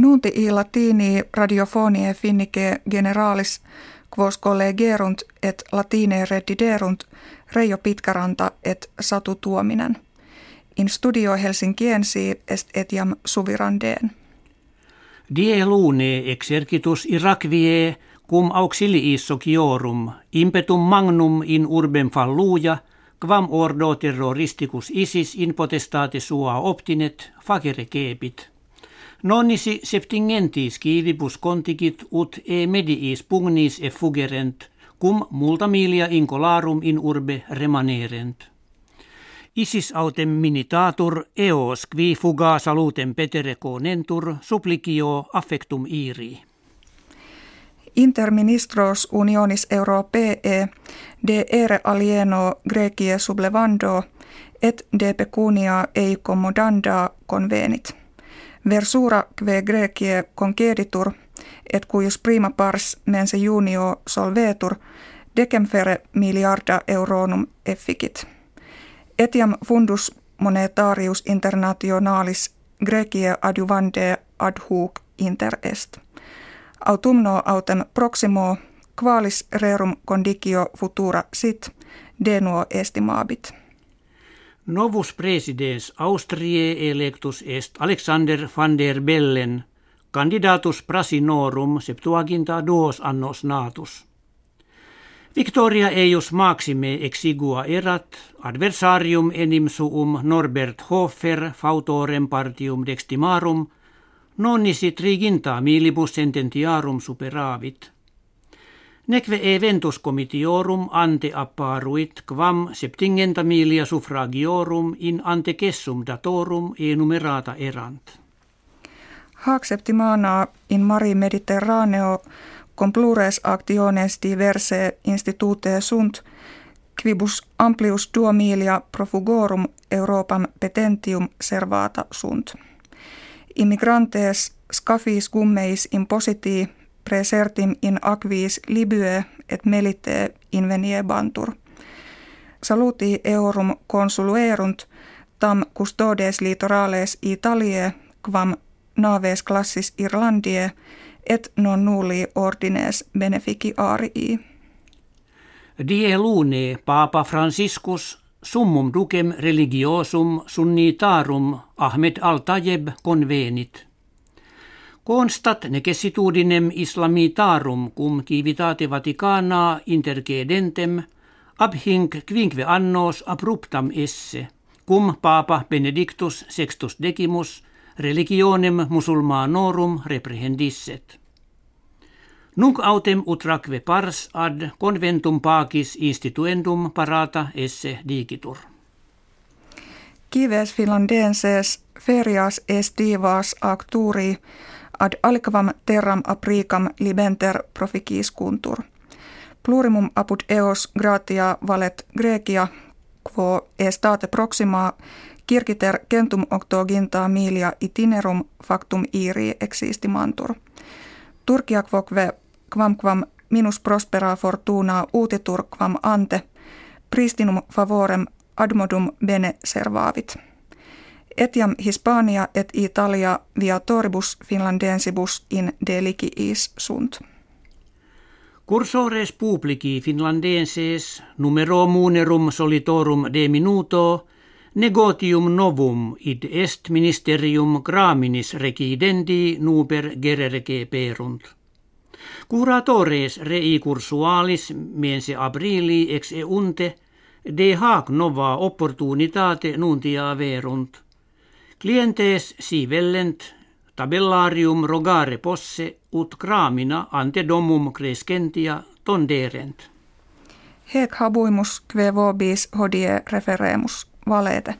Nunti i latini radiofonie finnike generalis quos collegerunt et latine rediderunt Reijo Pitkäranta et Satu Tuominen. In studio Helsinkiensi est etiam suvirandeen. Die lune exercitus Irakvie cum auxiliis sociorum impetum magnum in urbem falluja quam ordo terroristicus isis in potestate sua optinet facere cepit. Nonnisi septingentis kivibus contigit ut e mediis pugnis e fugerent, cum multa milia incolarum in urbe remanerent. Isis autem minitatur eos qui fuga salutem petere conentur supplicio affectum iri. Interministros unionis europee de ere alieno Grekie sublevando et de pecunia ei commodanda convenit versura kve Grekie conceditur, et cuius prima pars mense junio solvetur, decemfere miliarda euronum efficit. Etiam fundus monetarius internationalis Grekie adjuvande ad hoc inter est. Autumno autem proximo qualis rerum condicio futura sit, denuo estimabit. Novus presidens Austriae electus est Alexander van der Bellen, candidatus prasinorum septuaginta duos annos natus. Victoria eius maxime exigua erat, adversarium enim suum Norbert Hofer fautorem partium dextimarum, nonnisi triginta milibus sententiarum superavit – Neque eventus comitiorum ante apparuit quam septingenta milia suffragiorum in ante kessum datorum enumerata erant. Hac septimana in mari mediterraneo com plures actiones diverse institute sunt, quibus amplius duo milia profugorum Europam petentium servata sunt. Immigrantes scafis gummeis impositii presertim in aquis libye et melite inveniebantur. Saluti eurum consuluerunt tam custodes litorales Italie quam naves classis Irlandie et non nulli ordines benefici arii. Die lune Papa Franciscus summum ducem religiosum sunnitarum Ahmed al-Tajeb convenit – Constat necessitudinem islamitarum cum civitate Vaticana intercedentem ab hinc quinque annos abruptam esse, cum Papa Benedictus sextus decimus religionem musulmanorum reprehendisset. Nunc autem utraque pars ad conventum pacis instituendum parata esse digitur. Kives finlandenses ferias estivas acturi ad alcavam terram apricam libenter proficis kuntur. Plurimum apud eos gratia valet Grecia, quo estate proxima kirkiter centum octoginta milia itinerum factum iri existimantur. Turkia quoque quam quam minus prospera fortuna utitur quam ante, pristinum favorem admodum bene servavit etiam Hispania et Italia viatoribus finlandensibus in deliciis sunt. Cursores publici finlandenses numero munerum solitorum de minuto negotium novum id est ministerium graminis recidendi nuper gererge perunt. Curatores rei cursualis mense abrili ex eunte de hac nova opportunitate nuntia verunt – Clientes si vellent tabellarium rogare posse ut cramina ante domum crescentia tonderent. Hec habuimus kve vobis hodie referemus valete.